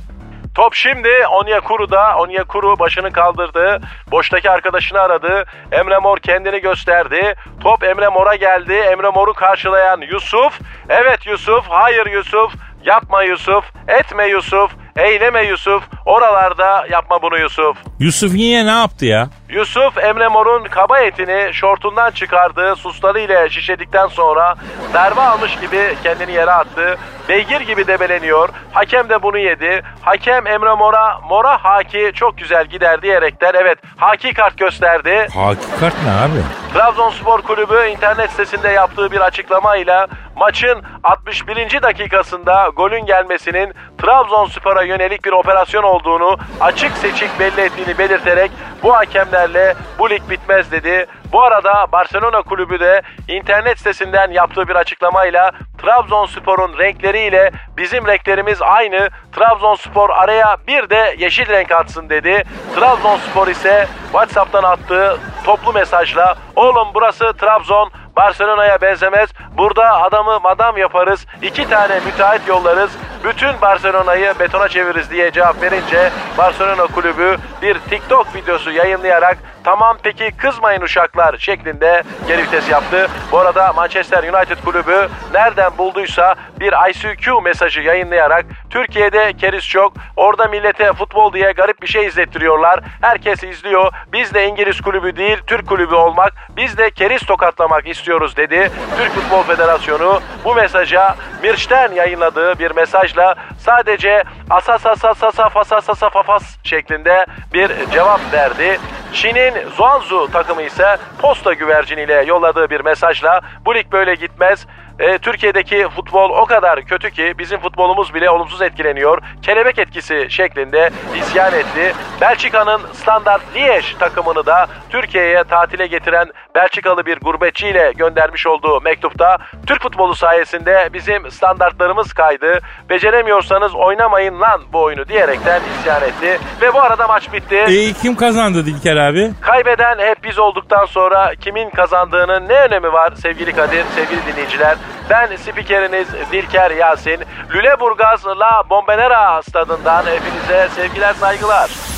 Top şimdi Onyekuru'da. Onyekuru başını kaldırdı. Boştaki arkadaşını aradı. Emre Mor kendini gösterdi. Top Emre Mor'a geldi. Emre Mor'u karşılayan Yusuf. Evet Yusuf. Hayır Yusuf. Yapma Yusuf. Etme Yusuf. Eyleme Yusuf. Oralarda yapma bunu Yusuf. Yusuf yine ne yaptı ya? Yusuf Emre Mor'un kaba etini şortundan çıkardığı susları ile şişedikten sonra darbe almış gibi kendini yere attı. Beygir gibi debeleniyor. Hakem de bunu yedi. Hakem Emre Mor'a Mor'a haki çok güzel gider diyerekten evet haki kart gösterdi. Hakikat ne abi? Trabzonspor Kulübü internet sitesinde yaptığı bir açıklamayla maçın 61. dakikasında golün gelmesinin Trabzonspor'a yönelik bir operasyon olduğunu açık seçik belli ettiğini belirterek bu hakemlerle bu lig bitmez dedi. Bu arada Barcelona kulübü de internet sitesinden yaptığı bir açıklamayla Trabzonspor'un renkleriyle bizim renklerimiz aynı. Trabzonspor araya bir de yeşil renk atsın dedi. Trabzonspor ise WhatsApp'tan attığı toplu mesajla oğlum burası Trabzon Barcelona'ya benzemez. Burada adamı madam yaparız. iki tane müteahhit yollarız. Bütün Barcelona'yı betona çeviririz diye cevap verince Barcelona kulübü bir TikTok videosu yayınlayarak tamam peki kızmayın uşaklar şeklinde geri vites yaptı. Bu arada Manchester United kulübü nereden bulduysa bir ICQ mesajı yayınlayarak Türkiye'de keriz çok. Orada millete futbol diye garip bir şey izlettiriyorlar. Herkes izliyor. Biz de İngiliz kulübü değil Türk kulübü olmak. Biz de keriz tokatlamak istiyoruz dedi. Türk Futbol Federasyonu bu mesaja Mirç'ten yayınladığı bir mesajla sadece asas asas asaf asas asaf afas şeklinde bir cevap verdi. Çin'in Zhuangzhou takımı ise posta güverciniyle yolladığı bir mesajla bu lig böyle gitmez. E, Türkiye'deki futbol o kadar kötü ki bizim futbolumuz bile olumsuz etkileniyor. Kelebek etkisi şeklinde isyan etti. Belçika'nın Standard Liège takımını da Türkiye'ye tatile getiren Belçikalı bir gurbetçiyle göndermiş olduğu mektupta Türk futbolu sayesinde bizim standartlarımız kaydı. Beceremiyorsanız oynamayın lan bu oyunu diyerekten isyan etti. Ve bu arada maç bitti. E, kim kazandı Dilker abi? Kaybeden hep biz olduktan sonra kimin kazandığının ne önemi var sevgili Kadir, sevgili dinleyiciler? Ben spikeriniz Dilker Yasin. Lüleburgaz La Bombonera stadından hepinize sevgiler saygılar.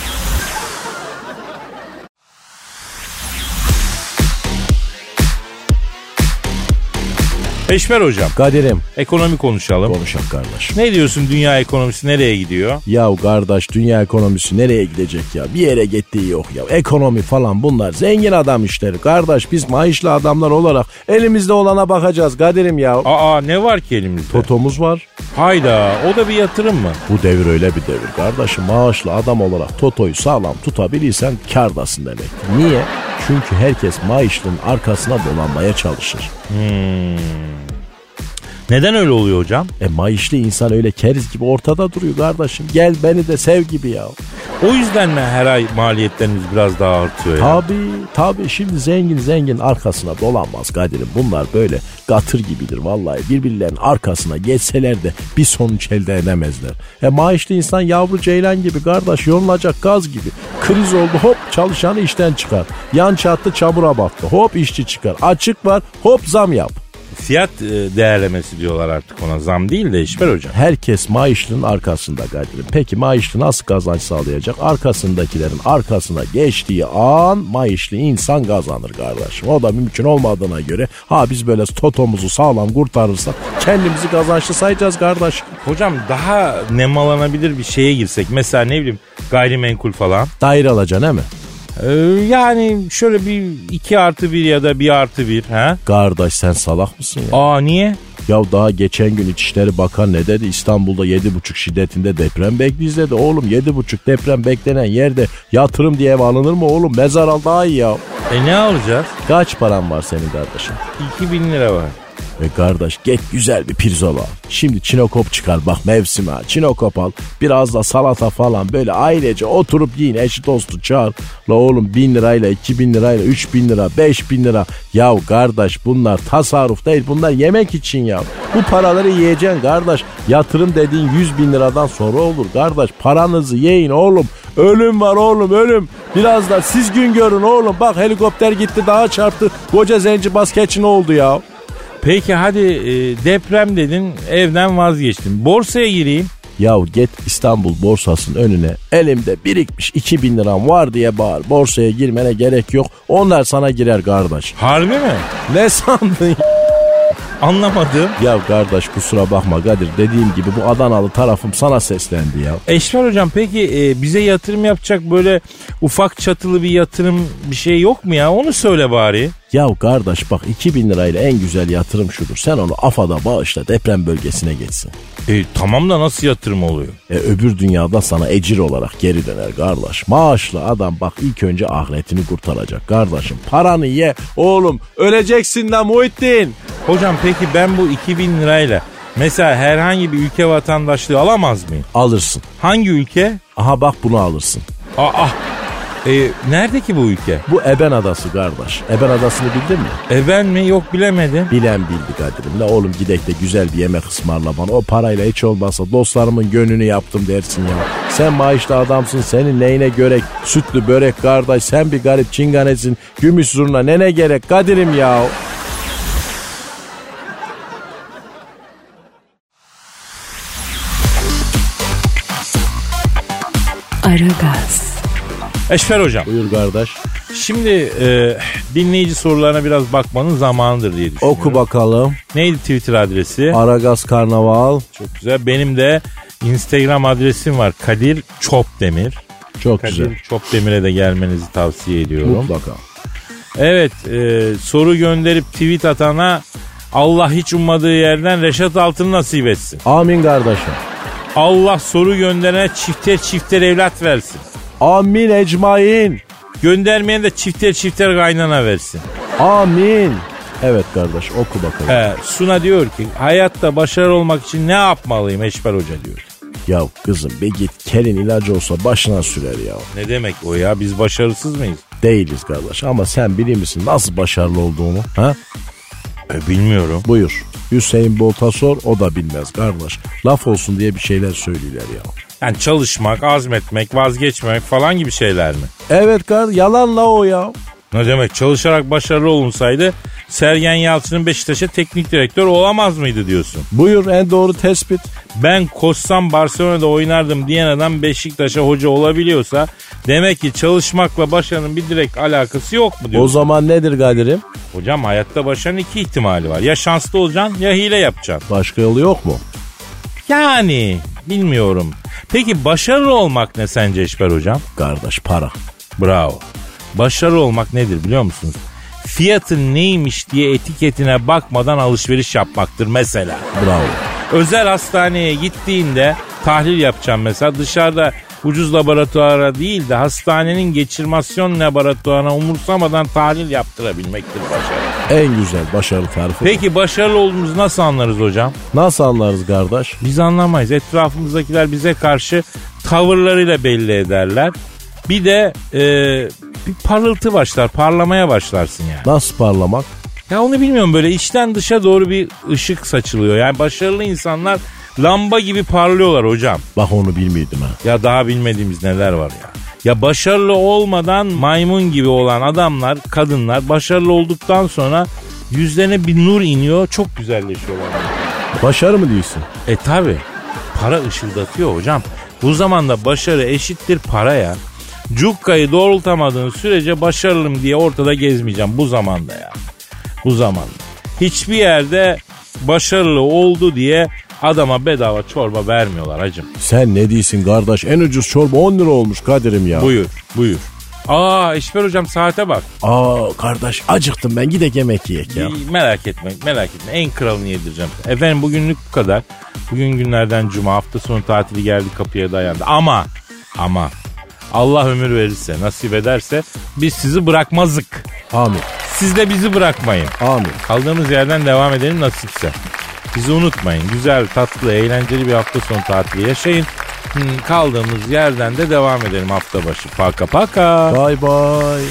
Eşmer hocam. Kadir'im Ekonomi konuşalım. konuşalım kardeş. Ne diyorsun dünya ekonomisi nereye gidiyor? Ya kardeş dünya ekonomisi nereye gidecek ya? Bir yere gittiği yok ya. Ekonomi falan bunlar zengin adam işleri. Kardeş biz maaşlı adamlar olarak elimizde olana bakacağız Kadir'im ya. Aa ne var ki elimizde? Totomuz var. Hayda o da bir yatırım mı? Bu devir öyle bir devir kardeşim. Maaşlı adam olarak Toto'yu sağlam tutabilirsen kardasın demek. Niye? Çünkü herkes maaşlının arkasına dolanmaya çalışır. Neden öyle oluyor hocam? E mayışlı insan öyle keriz gibi ortada duruyor kardeşim. Gel beni de sev gibi ya. O yüzden mi her ay maliyetlerimiz biraz daha artıyor ya? Tabii tabii şimdi zengin zengin arkasına dolanmaz Kadir'im. Bunlar böyle gatır gibidir vallahi. Birbirlerinin arkasına geçseler de bir sonuç elde edemezler. E maaşlı insan yavru ceylan gibi kardeş yolunacak gaz gibi. Kriz oldu hop çalışanı işten çıkar. Yan çattı çamura battı hop işçi çıkar. Açık var hop zam yap. Fiyat e, değerlemesi diyorlar artık ona. Zam değil de işver hocam. Herkes maaşlının arkasında Kadir'im. Peki maaşlı nasıl kazanç sağlayacak? Arkasındakilerin arkasına geçtiği an maaşlı insan kazanır kardeşim. O da mümkün olmadığına göre ha biz böyle totomuzu sağlam kurtarırsak kendimizi kazançlı sayacağız kardeş. Hocam daha nemalanabilir bir şeye girsek. Mesela ne bileyim gayrimenkul falan. Daire alacaksın değil mi? Ee, yani şöyle bir 2 artı 1 ya da 1 artı 1. Ha? Kardeş sen salak mısın ya? Aa niye? Ya daha geçen gün İçişleri Bakan ne dedi? İstanbul'da 7,5 şiddetinde deprem bekliyiz dedi. Oğlum 7,5 deprem beklenen yerde yatırım diye ev alınır mı oğlum? Mezar al daha iyi ya. E ne alacağız? Kaç paran var senin kardeşim? 2000 lira var. Ve kardeş get güzel bir pirzola. Şimdi çinokop çıkar bak mevsime. Çinokop al. Biraz da salata falan böyle ailece oturup yiyin eşi dostu çağır. La oğlum bin lirayla iki bin lirayla üç bin lira beş bin lira. Ya kardeş bunlar tasarruf değil bunlar yemek için ya. Bu paraları yiyeceksin kardeş. Yatırım dediğin yüz bin liradan sonra olur kardeş. Paranızı yiyin oğlum. Ölüm var oğlum ölüm. Biraz da siz gün görün oğlum. Bak helikopter gitti dağa çarptı. Koca zenci baskeçi ne oldu ya? Peki hadi e, deprem dedin evden vazgeçtim. Borsaya gireyim. Ya git İstanbul borsasının önüne elimde birikmiş 2000 liram var diye bağır. Borsaya girmene gerek yok. Onlar sana girer kardeş. Harbi mi? Ne sandın? Anlamadım. ya kardeş kusura bakma Kadir dediğim gibi bu Adanalı tarafım sana seslendi ya. Eşver hocam peki e, bize yatırım yapacak böyle ufak çatılı bir yatırım bir şey yok mu ya? Onu söyle bari. Ya kardeş bak 2000 lirayla en güzel yatırım şudur. Sen onu AFA'da bağışla deprem bölgesine geçsin. E, tamam da nasıl yatırım oluyor? E, öbür dünyada sana ecir olarak geri döner kardeş. Maaşlı adam bak ilk önce ahiretini kurtaracak kardeşim. Paranı ye oğlum öleceksin de Muhittin. Hocam peki ben bu 2000 lirayla mesela herhangi bir ülke vatandaşlığı alamaz mıyım? Alırsın. Hangi ülke? Aha bak bunu alırsın. Aa, e, nerede ki bu ülke? Bu Eben Adası kardeş. Eben Adası'nı bildin mi? E ben mi? Yok bilemedim. Bilen bildi Kadir'im. La oğlum gidek de güzel bir yemek ısmarla bana. O parayla hiç olmazsa dostlarımın gönlünü yaptım dersin ya. Sen maaşlı adamsın senin neyine görek. Sütlü börek kardeş sen bir garip çinganesin. Gümüş zurna ne ne gerek Kadir'im ya. Eşfer hocam. Buyur kardeş. Şimdi e, dinleyici sorularına biraz bakmanın zamanıdır diye düşünüyorum. Oku bakalım. Neydi Twitter adresi? Aragaz Karnaval. Çok güzel. Benim de Instagram adresim var. Kadir Çopdemir. Çok Kadir güzel. Çopdemir'e de gelmenizi tavsiye ediyorum. Mutlaka. Evet e, soru gönderip tweet atana Allah hiç ummadığı yerden Reşat Altın nasip etsin. Amin kardeşim. Allah soru gönderene çifter çifter evlat versin. Amin ecmain. Göndermeyen de çifter çifter kaynana versin. Amin. Evet kardeş oku bakalım. He, Suna diyor ki hayatta başarılı olmak için ne yapmalıyım Eşber Hoca diyor. Ya kızım bir git kelin ilacı olsa başına sürer ya. Ne demek o ya biz başarısız mıyız? Değiliz kardeş ama sen bilir misin nasıl başarılı olduğunu? Ha? E, bilmiyorum. Buyur. Hüseyin Bolt'a sor o da bilmez kardeş. Laf olsun diye bir şeyler söylüyorlar ya. Yani çalışmak, azmetmek, vazgeçmemek falan gibi şeyler mi? Evet kar yalan la o ya. Ne demek çalışarak başarılı olunsaydı Sergen Yalçın'ın Beşiktaş'a teknik direktör olamaz mıydı diyorsun? Buyur en doğru tespit. Ben koşsam Barcelona'da oynardım diyen adam Beşiktaş'a hoca olabiliyorsa demek ki çalışmakla başarının bir direkt alakası yok mu O diyorsun? zaman nedir Kadir'im? Hocam hayatta başarının iki ihtimali var. Ya şanslı olacaksın ya hile yapacaksın. Başka yolu yok mu? Yani bilmiyorum. Peki başarılı olmak ne sence Eşber hocam? Kardeş para. Bravo. Başarılı olmak nedir biliyor musunuz? Fiyatın neymiş diye etiketine bakmadan alışveriş yapmaktır mesela. Bravo. Özel hastaneye gittiğinde tahlil yapacağım mesela dışarıda ucuz laboratuvara değil de hastanenin geçirmasyon laboratuvarına umursamadan tahlil yaptırabilmektir başarı. En güzel başarı tarifi. Peki başarılı olduğumuzu nasıl anlarız hocam? Nasıl anlarız kardeş? Biz anlamayız. Etrafımızdakiler bize karşı tavırlarıyla belli ederler. Bir de e, bir parıltı başlar, parlamaya başlarsın yani. Nasıl parlamak? Ya onu bilmiyorum böyle içten dışa doğru bir ışık saçılıyor. Yani başarılı insanlar lamba gibi parlıyorlar hocam. Bak onu bilmiyordum ha. Ya daha bilmediğimiz neler var ya. Ya başarılı olmadan maymun gibi olan adamlar, kadınlar başarılı olduktan sonra yüzlerine bir nur iniyor, çok güzelleşiyorlar. Başarı mı diyorsun? E tabi para ışıldatıyor hocam. Bu zamanda başarı eşittir paraya. Cukkayı doğrultamadığın sürece başarılım diye ortada gezmeyeceğim bu zamanda ya. Bu zamanda. Hiçbir yerde başarılı oldu diye adama bedava çorba vermiyorlar hacım. Sen ne diyorsun kardeş? En ucuz çorba 10 lira olmuş Kadir'im ya. Buyur buyur. Aa İşber hocam saate bak. Aa kardeş acıktım ben gidek yemek yiyek ya. İyi, Merak etme merak etme en kralını yedireceğim. Efendim bugünlük bu kadar. Bugün günlerden cuma hafta sonu tatili geldi kapıya dayandı. Ama ama Allah ömür verirse nasip ederse biz sizi bırakmazık. Amin. Siz de bizi bırakmayın. Amin. Kaldığımız yerden devam edelim nasipse. Bizi unutmayın. Güzel, tatlı, eğlenceli bir hafta sonu tatili yaşayın. Hmm, Kaldığımız yerden de devam edelim hafta başı. Paka paka. Bye bye.